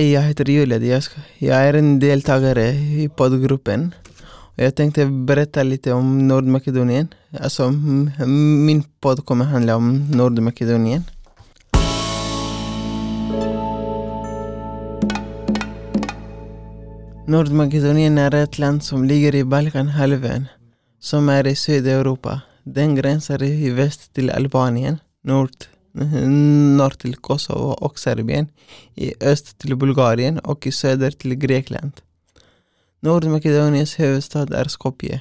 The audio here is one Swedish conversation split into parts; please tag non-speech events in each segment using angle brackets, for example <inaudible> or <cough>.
Hej, jag heter Julia. Jag, ska, jag är en deltagare i poddgruppen. Jag tänkte berätta lite om Nordmakedonien. Alltså, min podd kommer handla om Nordmakedonien. Nordmakedonien är ett land som ligger i Balkanhalvön, som är i Sydeuropa. Den gränsar i väst till Albanien, nord, norr till Kosovo och Serbien, i öst till Bulgarien och i söder till Grekland. Nordmakedoniens huvudstad är Skopje.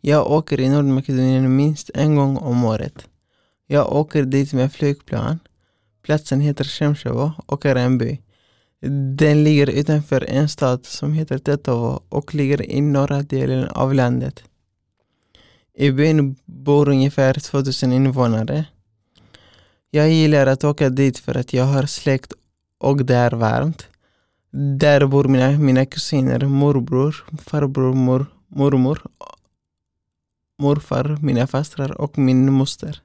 Jag åker i Nordmakedonien minst en gång om året. Jag åker dit med flygplan. Platsen heter Shemshevo och är en by. Den ligger utanför en stad som heter Tetovo och ligger i norra delen av landet. I byn bor ungefär 2000 invånare. Jag gillar att åka dit för att jag har släkt och det är varmt. Där bor mina, mina kusiner, morbror, farbror, mor, mormor, morfar, mina fastrar och min moster.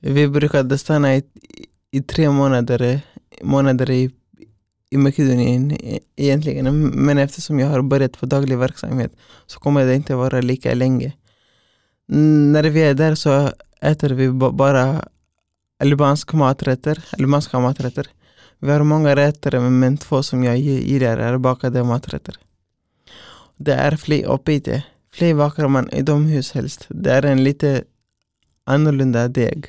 Vi brukade stanna i, i tre månader, månader i, i Makedonien egentligen. Men eftersom jag har börjat på daglig verksamhet så kommer det inte vara lika länge. När vi är där så äter vi bara albansk maträtter, albanska maträtter. Vi har många rätter men två som jag gillar är bakade maträtter. Det är fli och pite. Fli bakar man inomhus helst. Det är en lite annorlunda deg.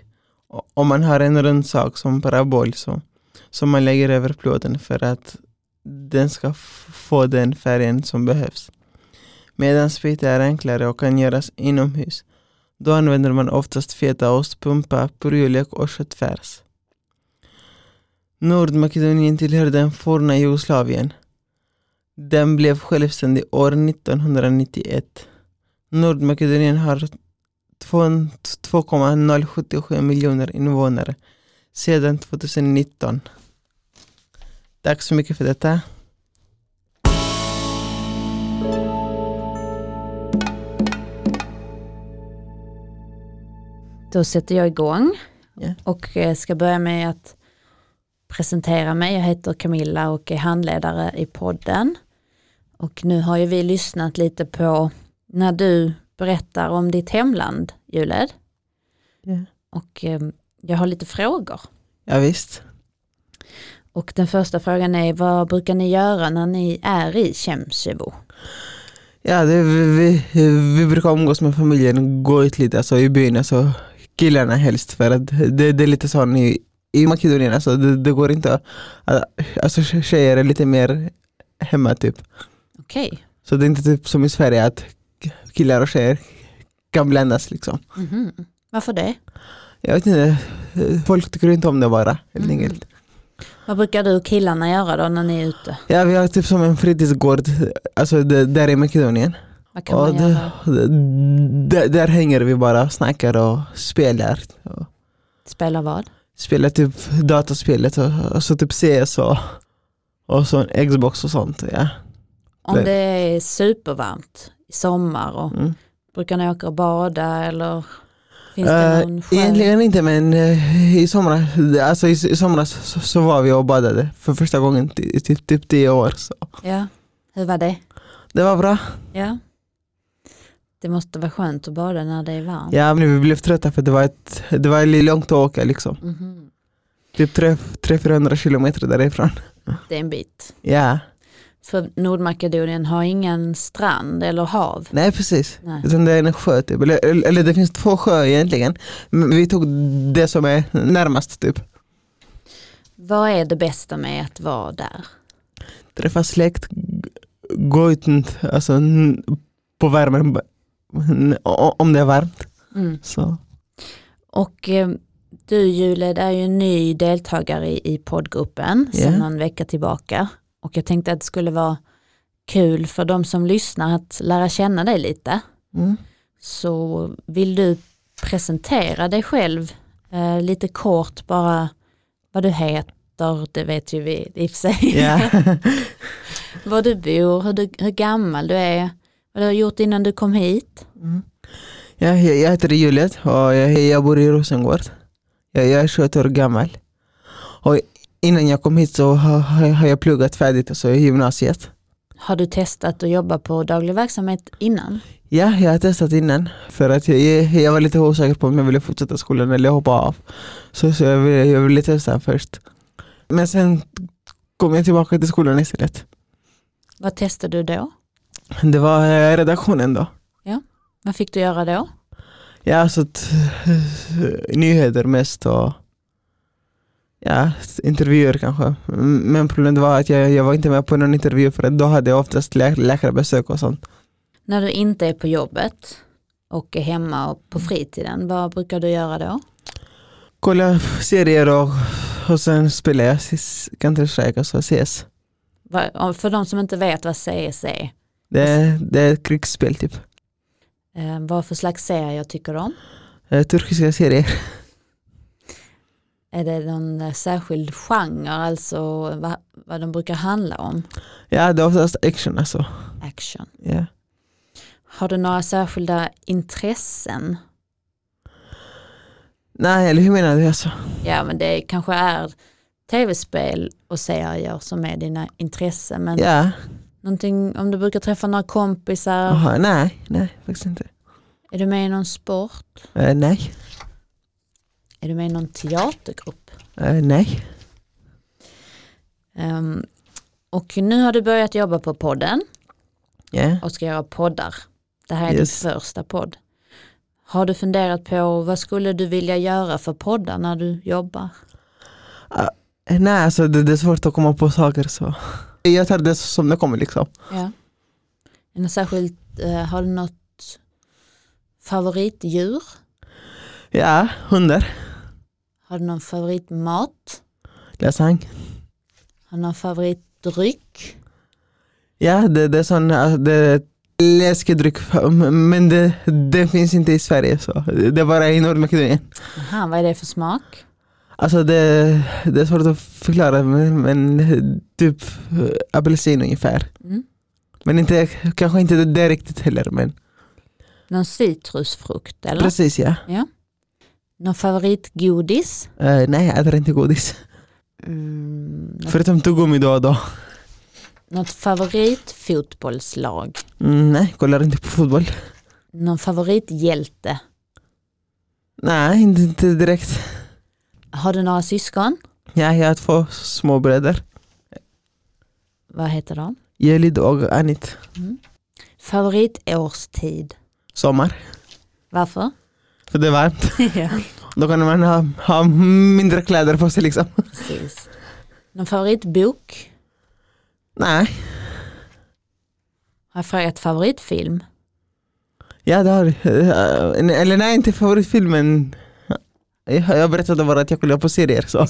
Och- man har en rund sak som parabol som, som man lägger över plåten för att den ska få den färgen som behövs. Medan pite är enklare och kan göras inomhus. Då använder man oftast fetaost, pumpa, purjolök och köttfärs. Nordmakedonien tillhör den forna Jugoslavien. Den blev självständig år 1991. Nordmakedonien har 2,077 miljoner invånare sedan 2019. Tack så mycket för detta. Då sätter jag igång Ja. och eh, ska börja med att presentera mig. Jag heter Camilla och är handledare i podden. Och nu har ju vi lyssnat lite på när du berättar om ditt hemland, Juled. Ja. Och eh, jag har lite frågor. Ja, visst. Och den första frågan är, vad brukar ni göra när ni är i Kemsjevo? Ja, det, vi, vi, vi brukar umgås med familjen, gå ut lite alltså, i byn, alltså, killarna helst för att det, det är lite så i, i Makedonien, alltså, det, det går inte att, alltså tjejer är lite mer hemma typ. Okej. Så det är inte typ som i Sverige att killar och tjejer kan blandas liksom. Mhm. Varför det? Jag vet inte, folk tycker inte om det bara helt Mhm. enkelt. Vad brukar du och killarna göra då när ni är ute? Ja, vi har typ som en fritidsgård, alltså där i Makedonien. Vad kan Och man göra? där, där hänger vi bara, snackar och spelar. Och Spela vad? spelar typ dataspelet och, och så typ CS och, och så Xbox och sånt. Ja. Om Det- är supervarmt i sommar och Mm. brukar ni åka och bada eller finns Eh, det någon sjö? Egentligen inte men eh, i somras, alltså i, i somras så, så var vi och badade för första gången i typ, typ tio år. Så. Ja, hur var det? Det var bra. Ja. Det måste vara skönt att bada när det är varmt. Ja men vi blev trötta för det var, ett, det var lite långt att åka liksom. Mhm. Typ 300-400 kilometer därifrån. Det är en bit. Ja, För Nordmakedonien har ingen strand eller hav. nej precis. Nej. Utan det är en sjö typ. Eller, eller det finns två sjöar egentligen. Men vi tog det som är närmast typ. Vad är det bästa med att vara där? Träffa släkt, gå ut alltså, på värmen <laughs> om det är varmt. Mm. Så. Och eh, du Juled är ju en ny deltagare i, i poddgruppen sedan Ja. någon vecka tillbaka. Och jag tänkte att det skulle vara kul för de som lyssnar att lära känna dig lite. Mm. Så vill du presentera dig själv eh, lite kort bara vad du heter, det vet ju vi i och för sig. Ja. <laughs> var du bor, hur, du, hur gammal du är, vad du har gjort innan du kom hit. Mm. Ja, jag, heter Juliet och jag, jag bor i Rosengård. Jag, jag är 21 år gammal. Och innan jag kom hit så har, har har jag pluggat färdigt alltså, i gymnasiet. Har du testat att jobba på daglig verksamhet innan? Ja, jag har testat innan för att jag, jag var lite osäker på om jag ville fortsätta skolan eller hoppa av. Så, så jag, ville, jag ville testa först. Men sen kom jag tillbaka till skolan istället. Vad testade du då? Det var eh, redaktionen då. Vad fick du göra då? Ja, alltså t- nyheter mest och ja, intervjuer kanske. Men problemet var att jag, jag var inte med på någon intervju för att då hade jag oftast lä- läkarbesök och sånt. När du inte är på jobbet och är hemma och på fritiden, vad brukar du göra då? Kolla serier och, och sen spelar jag Counter-Strike, alltså CS. Va- om- För de som inte vet vad CS är, Det, är- det är ett krigsspel typ. eh, vad för slags serier tycker du om? Eh, Turkiska serier. Är det någon eh, särskild genre, alltså vad, vad de brukar handla om? Ja, det är oftast action alltså. Action. Ja. Har du några särskilda intressen? Nej, eller hur menar du alltså? Ja men det kanske är tv-spel och serier som är dina intressen. Men Ja, någonting, om du brukar träffa några kompisar, Aha, nej, nej faktiskt inte. är du med i någon sport? Eh, nej, Är du med i någon teatergrupp? Eh, nej. Ehm, och nu har du börjat jobba på podden Ja. och ska göra poddar. Det här är Yes. din första podd. Har du funderat på vad skulle du vilja göra för poddar när du jobbar? Eh, Nej, alltså det, det är svårt att komma på saker så. Jag tar det som det kommer liksom. Ja. Något särskilt, eh, har du något favoritdjur? Ja, hundar, Har du någon favoritmat? lasagne. Har du någon favoritdryck? Ja, det, det är sån, det läskedryck men det, det finns inte i Sverige så. Det är bara i Nordmakedonien. Aha, vad är det för smak? Alltså det, det är svårt att förklara men, men typ apelsin ungefär. Mm. Men inte, kanske inte det, riktigt heller men Någon citrusfrukt eller? precis ja. Någon favoritgodis? Eh, nej jag äter inte godis. Mm, Förutom tuggummi då och då. något favoritfotbollslag? Mm, nej, kollar inte på fotboll. Någon favorithjälte? Nej, inte, inte direkt. Har du några syskon? Ja, jag har två små bröder. Vad heter de? Jelid och Anit. Favoritårstid? Sommar. Varför? För det är varmt. <laughs> ja, Då kan man ha, ha mindre kläder på sig liksom. precis. Någon favoritbok? Nej, Har jag frågat favoritfilm? ja det har eh, Eller nej, inte favoritfilmen. Jag berättade bara att jag kollar på serier. Så.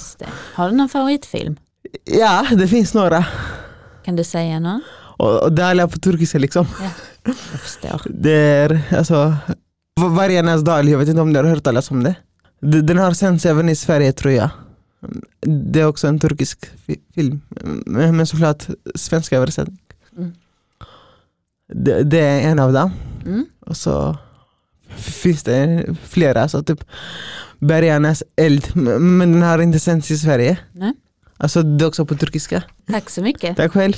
Har du någon favoritfilm? Ja, det finns några. Kan du säga någon? Och, och det är alla på turkiska liksom. Jag förstår. <laughs> Det är alltså Vargarnas dal, jag vet inte om ni har hört talas om det. Den har sänts även i Sverige tror jag. Det är också en turkisk fi- film, men såklart svenska översättning. Mm. Det, det är en av dem. Mm. Och så finns det flera, alltså typ Bergarnas eld, men den har inte sänts i Sverige. Nej. Alltså det är också på turkiska. Tack så mycket. Tack själv.